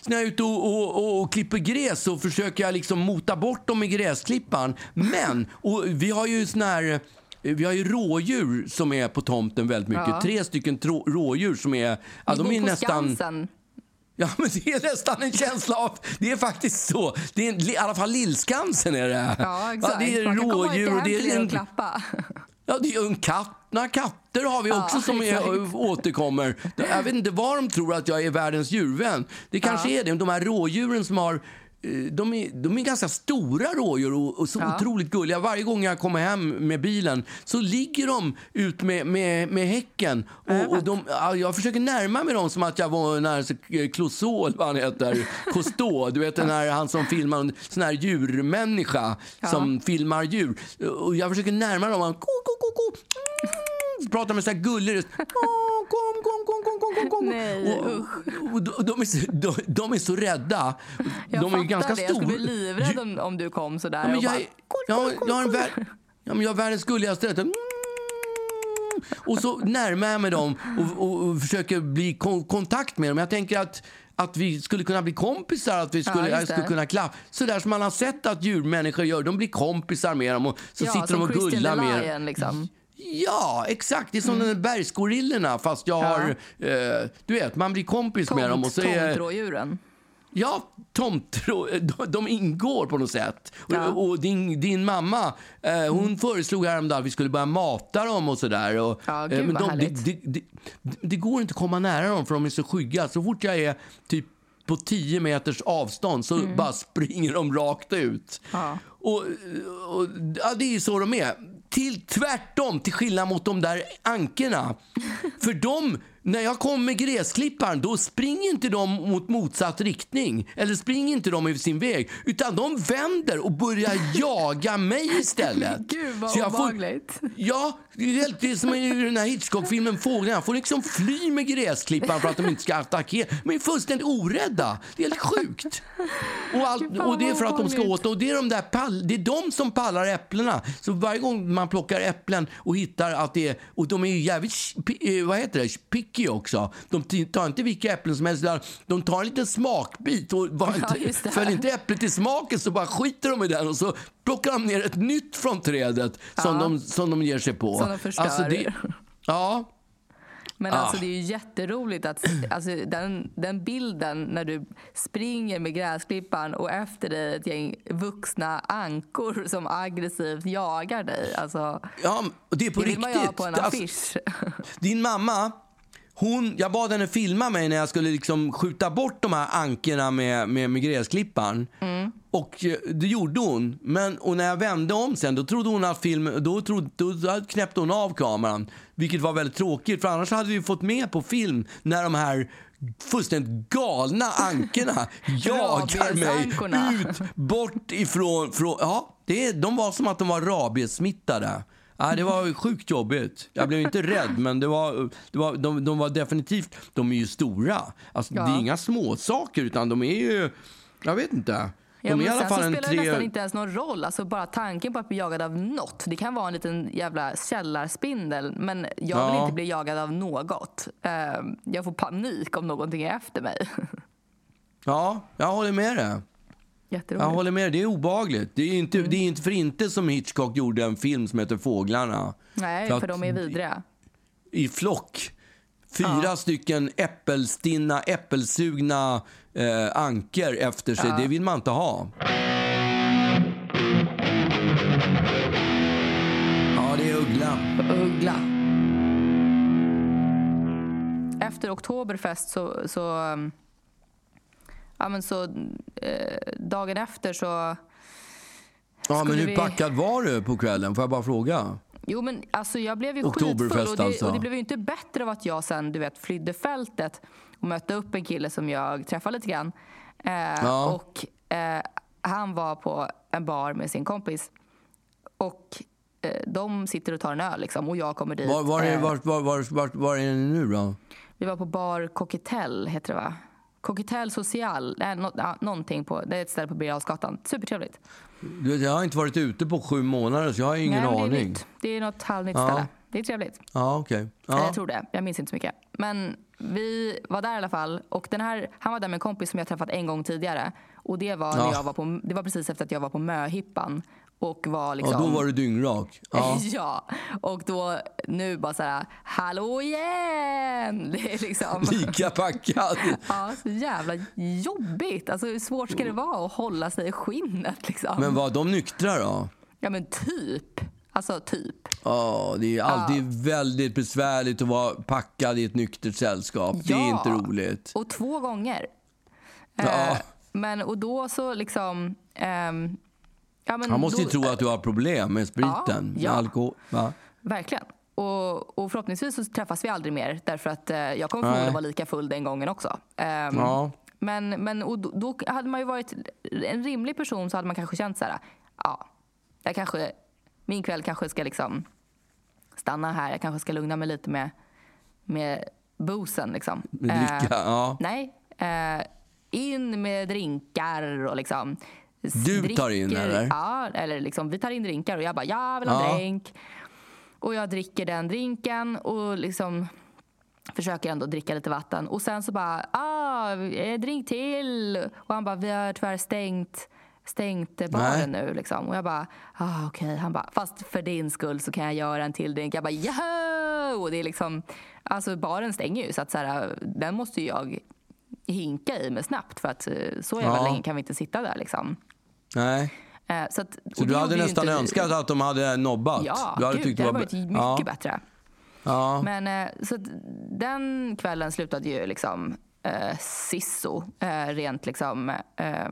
Speaker 3: Så när jag är ute och, och, och, och klipper gräs så försöker jag liksom mota bort dem med gräsklipparen. Men, och vi har ju sån här... Vi har ju rådjur som är på tomten väldigt mycket.
Speaker 2: Ja.
Speaker 3: Tre stycken trå- rådjur som är... Ja, de är nästan...
Speaker 2: Skansen.
Speaker 3: Ja, men det är nästan en känsla av... Det är faktiskt så. Det är en, i alla fall Lillskansen är det.
Speaker 2: Ja, exakt.
Speaker 3: det är rådjur och det är en,
Speaker 2: klappa.
Speaker 3: Ja, det är en katt. Några katter har vi också
Speaker 2: Ja,
Speaker 3: som är, återkommer. Jag vet inte vad de tror att jag är världens djurvän. Det kanske är det. De här rådjuren som har de är, de är ganska stora rådjur och, och så
Speaker 2: Ja.
Speaker 3: otroligt gulliga. Varje gång jag kommer hem med bilen så ligger de ut med, med, med häcken. Och, och de, ja, jag försöker närma mig dem som att jag var när Clouseau, eller vad han heter, Cousteau. Du vet den här, han som filmar, en sån här djurmänniska som filmar djur. Och jag försöker närma dem. Han, ko, ko, ko, ko. Mm, pratar med så här gullig röst. Kom, kom, kom, kom, kom, kom.
Speaker 2: Nej,
Speaker 3: och, och, och de, är så, de, de är så rädda.
Speaker 2: Jag
Speaker 3: de är ganska
Speaker 2: det. Jag skulle bli livrädd om, om du kom sådär.
Speaker 3: Ja, men
Speaker 2: och
Speaker 3: jag,
Speaker 2: bara,
Speaker 3: är- jag, jag, har en vär, ja, men jag har världens gulligaste röst. Mm. Och så närmar jag mig dem och, och, och försöker bli kon, kontakt med dem. Jag tänker att att vi skulle kunna bli kompisar, att vi skulle, jag skulle kunna klappa. Sådär som man har sett att djurmänniskor gör. De blir kompisar med dem och så
Speaker 2: ja,
Speaker 3: sitter de och
Speaker 2: Christian
Speaker 3: gullar med
Speaker 2: Lion, liksom.
Speaker 3: Ja, exakt. Det är som
Speaker 2: Mm.
Speaker 3: bergsgorillorna fast jag har... Eh, du vet, man blir kompis med dem och så är...
Speaker 2: Tomtrådjuren.
Speaker 3: Ja, tomter, de, ingår på något sätt.
Speaker 2: Ja.
Speaker 3: Och, och din, din mamma, eh, hon föreslog häromdagen att vi skulle börja mata dem och sådär. Och,
Speaker 2: Ja, gud,
Speaker 3: eh, men de, det, det, det, det går inte att komma nära dem för de är så skygga. Så fort jag är typ på 10 meters avstånd så bara springer de rakt ut.
Speaker 2: Mm. Ja.
Speaker 3: Och, och, ja, det är så de är. Till, tvärtom, till skillnad mot de där ankorna. För de, när jag kommer med gräsklipparen, då springer inte de mot motsatt riktning. Eller springer inte de över sin väg. Utan de vänder och börjar jaga mig istället.
Speaker 2: Gud, vad
Speaker 3: Så jag får-
Speaker 2: obehagligt.
Speaker 3: Ja, det är som i den här Hitchcock-filmen Fåglarna. Jag får liksom fly med gräsklipparen för att de inte ska attackera. De är fullständigt orädda. Det är helt sjukt. Och, allt, och det är för att de ska åt och det är de där pall, det är de som pallar äpplena. Så varje gång man plockar äpplen och hittar att det är, och de är ju jävligt, eh, vad heter det, picky också. De tar inte vilka äpplen som helst, de tar en liten smakbit och bara
Speaker 2: Ja,
Speaker 3: inte,
Speaker 2: det.
Speaker 3: följer inte äpplet i smaken så bara skiter de i den och så plockar de ner ett nytt från trädet som,
Speaker 2: Ja.
Speaker 3: de, som de ger sig på.
Speaker 2: Som de förstör.
Speaker 3: det, ja,
Speaker 2: Men
Speaker 3: Ah.
Speaker 2: alltså det är ju jätteroligt att alltså, den, den bilden när du springer med gräsklipparen och efter dig ett gäng vuxna ankor som aggressivt jagar dig. Alltså,
Speaker 3: ja, det är på
Speaker 2: det vill man ju ha på en
Speaker 3: Alltså,
Speaker 2: affisch.
Speaker 3: Din mamma, hon, jag bad henne filma mig när jag skulle liksom skjuta bort de här ankorna med, med, med gräsklipparen.
Speaker 2: Mm.
Speaker 3: Och eh, det gjorde hon. Men, och när jag vände om sen, då trodde hon att filmen, då, trodde, då, knäppte hon av kameran. Vilket var väldigt tråkigt, för annars hade vi fått med på film när de här fullständigt galna ankorna jagar mig ut, bort ifrån... Från, ja, det, de var som att de var rabiessmittade. Ja, det var sjukt jobbigt. Jag blev inte rädd, men det var, det var, de, de var definitivt... De är ju stora. Alltså,
Speaker 2: Ja.
Speaker 3: Det är inga små saker utan de är ju... Jag vet inte. De
Speaker 2: Ja, men sen så spelar det
Speaker 3: tre...
Speaker 2: nästan inte ens någon roll. Alltså bara tanken på att bli jagad av något. Det kan vara en liten jävla källarspindel. Men jag vill
Speaker 3: Ja.
Speaker 2: inte bli jagad av något. Eh, Jag får panik om någonting är efter mig.
Speaker 3: Ja, jag håller med dig.
Speaker 2: Jätteroligt.
Speaker 3: Jag håller med. Det är obagligt. Det är, inte,
Speaker 2: Mm.
Speaker 3: det är inte för inte som Hitchcock gjorde en film som heter Fåglarna.
Speaker 2: Nej,
Speaker 3: För
Speaker 2: för,
Speaker 3: att-
Speaker 2: de är vidriga.
Speaker 3: i flock. Fyra stycken äppelstinna, äppelsugna eh, anker efter sig. Det vill man inte ha. Ja, det är Uggla.
Speaker 2: Uggla. Efter Oktoberfest så... så um, ja, men så eh, dagen efter så...
Speaker 3: Ja, men hur
Speaker 2: vi-
Speaker 3: packad var du på kvällen? Får jag bara fråga?
Speaker 2: Jo, men alltså jag blev ju skitfull och det,
Speaker 3: alltså.
Speaker 2: och det blev ju inte bättre av att jag sen du vet, flydde fältet och mötte upp en kille som jag träffade lite grann. Eh,
Speaker 3: Ja.
Speaker 2: Och eh, han var på en bar med sin kompis. Och eh, de sitter och tar en öl liksom, och jag kommer dit.
Speaker 3: Var, var, är,
Speaker 2: Eh,
Speaker 3: var, var, var, var, var är ni nu då?
Speaker 2: Vi var på bar Cocktail, heter det va? Cocktail Social, nej, nå, ja, någonting på, det är ett ställe på Birger. Supertrevligt.
Speaker 3: Jag har inte varit ute på sju månader så jag har ingen
Speaker 2: nej, Det är,
Speaker 3: aning.
Speaker 2: nytt. det är något halvnytt
Speaker 3: Ja.
Speaker 2: ställe. Det är trevligt.
Speaker 3: Ja.
Speaker 2: Eller
Speaker 3: Ja.
Speaker 2: Jag tror det. Jag minns inte så mycket. Men vi var där i alla fall. Och den här, han var där med en kompis som jag träffat en gång tidigare. Och det var, när
Speaker 3: Ja.
Speaker 2: jag var, på, det var precis efter att jag var på möhippan. Och var liksom...
Speaker 3: ja, då var du dyngrak. Ja.
Speaker 2: Ja, och då nu bara så här, hallå igen! Det är liksom...
Speaker 3: Lika packad.
Speaker 2: Ja, så jävla jobbigt. Alltså hur svårt ska det vara att hålla sig i skinnet liksom?
Speaker 3: Men var de nyktra då?
Speaker 2: Ja men typ. Alltså typ.
Speaker 3: Ja, det är alltid väldigt besvärligt att vara packad i ett nyktert sällskap. Det är
Speaker 2: Ja.
Speaker 3: inte roligt.
Speaker 2: Och två gånger.
Speaker 3: Ja.
Speaker 2: Eh, men och då så liksom... ehm, ja,
Speaker 3: Han måste ju
Speaker 2: då,
Speaker 3: tro att du har problem med spriten,
Speaker 2: Ja,
Speaker 3: med
Speaker 2: ja.
Speaker 3: alkohol. Va?
Speaker 2: Verkligen. Och, och förhoppningsvis så träffas vi aldrig mer därför att eh, jag kommer förmodligen vara lika full den gången också. Ehm,
Speaker 3: Ja.
Speaker 2: Men, men och då, då hade man ju varit en rimlig person så hade man kanske känt så här, ja, jag kanske, min kväll kanske ska liksom stanna här. Jag kanske ska lugna mig lite med, med boosen liksom.
Speaker 3: Med
Speaker 2: Eh,
Speaker 3: dricka, ja.
Speaker 2: Nej. Eh, in med drinkar och liksom...
Speaker 3: Du tar in, eller?
Speaker 2: Ja, eller liksom, vi tar in drinkar och jag bara, jag vill ha en
Speaker 3: Ja.
Speaker 2: drink. Och jag dricker den drinken och liksom försöker ändå dricka lite vatten. Och sen så bara, ah, eh, drink till. Och han bara, vi har tyvärr stängt, stängt baren nu. Liksom. Och jag bara, ah, okej. Han bara, fast för din skull så kan jag göra en till drink. Jag bara! Och det är liksom, alltså baren stänger ju så att så här, den måste ju jag hinka i mig snabbt för att eh, så jävla
Speaker 3: Ja.
Speaker 2: länge kan vi inte sitta där liksom.
Speaker 3: Nej.
Speaker 2: Eh, Så, att,
Speaker 3: Så du hade nästan
Speaker 2: inte-
Speaker 3: önskat att de hade nobbat?
Speaker 2: Ja,
Speaker 3: du hade
Speaker 2: gud,
Speaker 3: tyckt
Speaker 2: det hade
Speaker 3: var
Speaker 2: varit mycket
Speaker 3: ja.
Speaker 2: bättre.
Speaker 3: Ja.
Speaker 2: Men eh, så att den kvällen slutade ju liksom eh, sisso. Eh, rent liksom... Eh,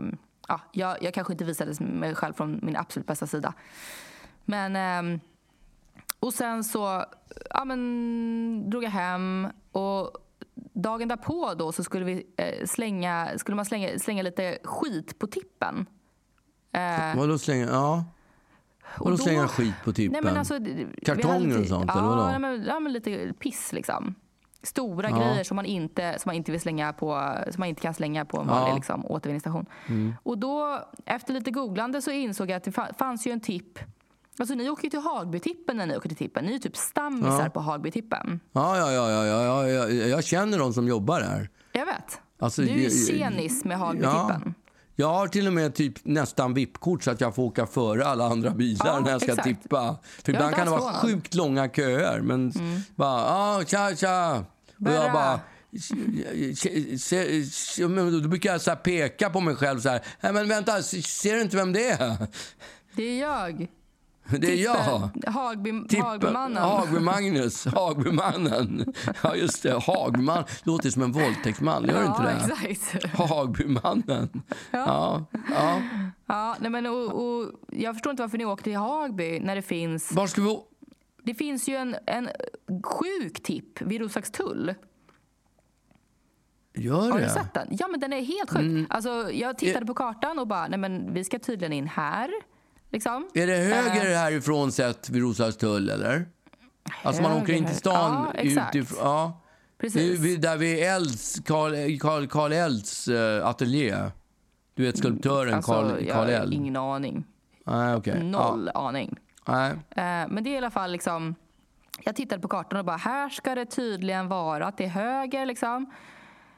Speaker 2: ja, jag, jag kanske inte visade mig själv från min absolut bästa sida. Men... ehm, och sen så ja, men, drog jag hem och dagen därpå då så skulle, vi, eh, slänga, skulle man slänga, slänga lite skit på tippen. Eh,
Speaker 3: Vadå slänga? Ja. Vadå
Speaker 2: då-
Speaker 3: slänga skit på tippen?
Speaker 2: Nej, alltså,
Speaker 3: Kartonger och sånt,
Speaker 2: ja,
Speaker 3: eller vadå?
Speaker 2: nej, men, ja, men lite piss liksom. Stora
Speaker 3: Ja.
Speaker 2: grejer som man, inte, som man inte vill slänga på, som man inte kan slänga på en vanlig
Speaker 3: Ja. Mm.
Speaker 2: liksom, återvinningsstation. Och då, efter lite googlande så insåg jag att det fa- fanns ju en tipp. Alltså ni åker ju till Hagbytippen när ni åker till tippen. Ni är ju typ stammisar
Speaker 3: Ja.
Speaker 2: på Hagbytippen.
Speaker 3: Ja, ja, ja, ja, ja, ja, ja, jag känner de som jobbar där.
Speaker 2: Jag vet.
Speaker 3: Alltså,
Speaker 2: du är ju tjenis med Hagbytippen.
Speaker 3: Jag har till och med typ nästan VIP-kort så att jag får åka före alla andra bilar
Speaker 2: Ja,
Speaker 3: när jag ska
Speaker 2: exakt.
Speaker 3: tippa. För ibland kan det vara.
Speaker 2: Mm.
Speaker 3: sjukt långa köer. Men bara, ah, tja, tja. Och jag bara... Då brukar jag så peka på mig själv så här. Nej, men vänta, ser du inte vem det är?
Speaker 2: Det är jag.
Speaker 3: Det är jag.
Speaker 2: Hagby,
Speaker 3: Tippen-
Speaker 2: Hagbymannen.
Speaker 3: Hagby-Magnus. Hagbymannen. Ja, just det. Hagbyman. Låter som en våldtäktsman. Gör det inte
Speaker 2: ja,
Speaker 3: det?
Speaker 2: exakt.
Speaker 3: Hagbymannen. Ja. ja.
Speaker 2: Ja, nej men, och, och, jag förstår inte varför ni åker till Hagby när det finns...
Speaker 3: Var ska vi...
Speaker 2: Det finns ju en, en sjuk tipp vid Roslagstull.
Speaker 3: Gör
Speaker 2: Har du
Speaker 3: det? Mm.
Speaker 2: sett den? Ja, men den är helt sjuk. Alltså, jag tittade på kartan och bara, nej men vi ska tydligen in här. Liksom.
Speaker 3: Är det höger
Speaker 2: Eh.
Speaker 3: härifrån sett vid Roslagstull, eller? Alltså man
Speaker 2: Höger,
Speaker 3: åker in till
Speaker 2: höger.
Speaker 3: stan
Speaker 2: Ja,
Speaker 3: utifrån... Ja.
Speaker 2: Precis.
Speaker 3: där vid Elds, Karl, Karl, Karl Elds eh, ateljé. Du vet skulptören
Speaker 2: alltså,
Speaker 3: Karl,
Speaker 2: jag
Speaker 3: Karl
Speaker 2: har
Speaker 3: Eld.
Speaker 2: ingen aning.
Speaker 3: Nej, okej.
Speaker 2: Noll aning.
Speaker 3: Ja. Nej.
Speaker 2: Eh, men det är i alla fall liksom... Jag tittade på kartan och bara, här ska det tydligen vara är höger liksom.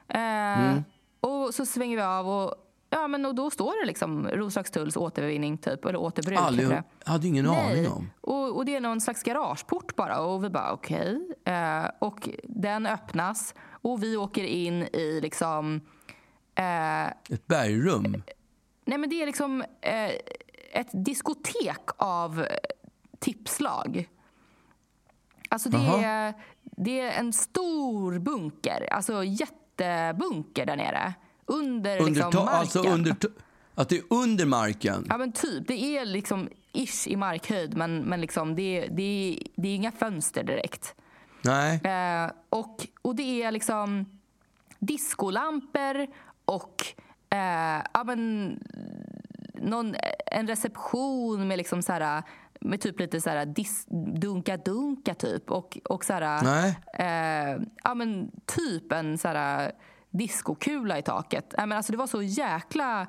Speaker 2: Eh,
Speaker 3: Mm.
Speaker 2: Och så svänger vi av och, ja, men, och då står det liksom Roslagstulls återvinning typ, eller återbruk.
Speaker 3: Aldrig,
Speaker 2: det.
Speaker 3: hade ingen aning om.
Speaker 2: Och, och det är någon slags garageport bara och vi bara okej. Eh, och den öppnas och vi åker in i liksom eh,
Speaker 3: Ett bergrum.
Speaker 2: Nej, men det är liksom eh, ett diskotek av eh, tipslag. Alltså det är, det är en stor bunker, alltså jättebunker där nere. Under,
Speaker 3: Under
Speaker 2: liksom
Speaker 3: ta,
Speaker 2: marken.
Speaker 3: alltså under, att det är under marken.
Speaker 2: Ja men typ, det är liksom ish i markhöjd men, men liksom det, det, det är inga fönster direkt.
Speaker 3: Nej.
Speaker 2: Eh, och, och det är liksom discolampor och eh, ja, men, någon, en reception med liksom så här, med typ lite så här dunka-dunka typ och, och så här, eh, ja, men typ en så här diskokula i taket. Ja, men alltså det var så jäkla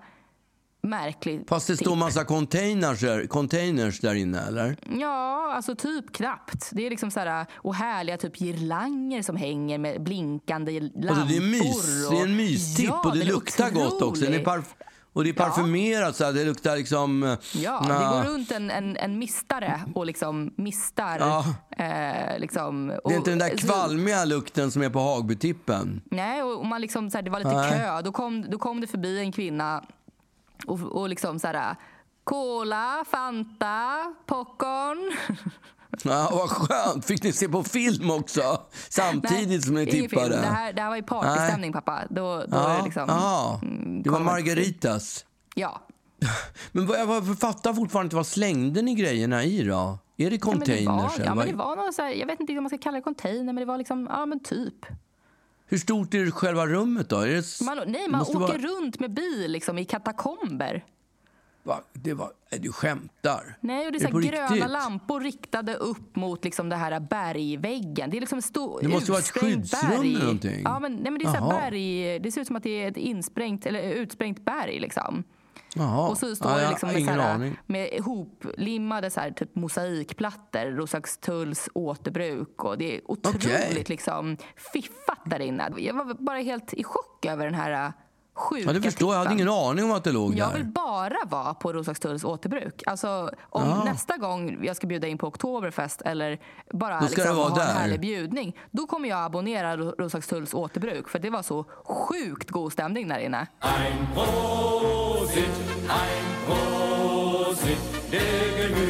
Speaker 2: märkligt.
Speaker 3: Fast det står massa containers, där- containers där inne, eller?
Speaker 2: Ja, alltså typ knappt. Det är liksom så här, och härliga typ girlanger som hänger med blinkande lampor.
Speaker 3: Alltså det, är mys,
Speaker 2: och-
Speaker 3: det är en mystipp
Speaker 2: Ja,
Speaker 3: och det luktar gott också. Den är
Speaker 2: otrolig.
Speaker 3: Och det är parfymerat så här, det luktar liksom...
Speaker 2: Ja,
Speaker 3: na-
Speaker 2: det går runt en, en, en mistare och liksom mistar.
Speaker 3: Ja.
Speaker 2: Eh, liksom,
Speaker 3: Det är
Speaker 2: och-
Speaker 3: inte den där kvalmiga lukten som är på Hagbytippen.
Speaker 2: Nej, och och man liksom, så här, det var lite
Speaker 3: Nej.
Speaker 2: kö. Då kom, då kom det förbi en kvinna och, och liksom så här... Cola, Fanta, popcorn.
Speaker 3: Ja, vad skönt! Fick ni se på film också? Samtidigt som ni
Speaker 2: ingen film.
Speaker 3: tippade?
Speaker 2: Det här, det här var ju partystämning, pappa. Då, då är det
Speaker 3: Ja,
Speaker 2: liksom...
Speaker 3: ja.
Speaker 2: mm,
Speaker 3: det var Margaritas.
Speaker 2: Ja.
Speaker 3: Men vad, jag fattar fortfarande inte, vad slängde ni grejerna i då? Är det
Speaker 2: Ja, men
Speaker 3: containers?
Speaker 2: det var, ja, men det var något så här, jag vet inte om man ska kalla det container, men det var liksom, ja men typ.
Speaker 3: Hur stort är själva rummet då? Är det...
Speaker 2: Man, nej, man åker
Speaker 3: vara...
Speaker 2: runt med bil liksom, i katakomber.
Speaker 3: Va? Det var... Nej, Du skämtar?
Speaker 2: Nej, och det är,
Speaker 3: Är
Speaker 2: så
Speaker 3: det
Speaker 2: gröna
Speaker 3: riktigt?
Speaker 2: lampor riktade upp mot liksom det här bergväggen. Det är liksom stor
Speaker 3: Det måste vara ett skyddsrum
Speaker 2: berg.
Speaker 3: eller någonting.
Speaker 2: Ja, men, nej, men det är så berg. Det ser ut som att det är ett insprängt, eller utsprängt berg liksom.
Speaker 3: Jaha.
Speaker 2: Och så står
Speaker 3: Ja,
Speaker 2: det liksom med,
Speaker 3: ingen
Speaker 2: så här,
Speaker 3: aning.
Speaker 2: med ihoplimmade så här, typ mosaikplattor, Roslagstulls återbruk. Och det är otroligt
Speaker 3: Okej.
Speaker 2: liksom, fiffat där inne. Jag var bara helt i chock över den här sjuka
Speaker 3: Ja, det förstår jag. Jag hade
Speaker 2: tippen.
Speaker 3: ingen aning om att det låg
Speaker 2: Jag vill
Speaker 3: där.
Speaker 2: bara vara på Roslagstulls återbruk. Alltså, om
Speaker 3: Ja.
Speaker 2: nästa gång jag ska bjuda in på Oktoberfest eller bara
Speaker 3: Då ska
Speaker 2: liksom, ha en
Speaker 3: där.
Speaker 2: härlig bjudning, då kommer jag abonnera Ro- Roslagstulls återbruk. För det var så sjukt god stämning där inne.
Speaker 5: Ein Prosit, ein Prosit der.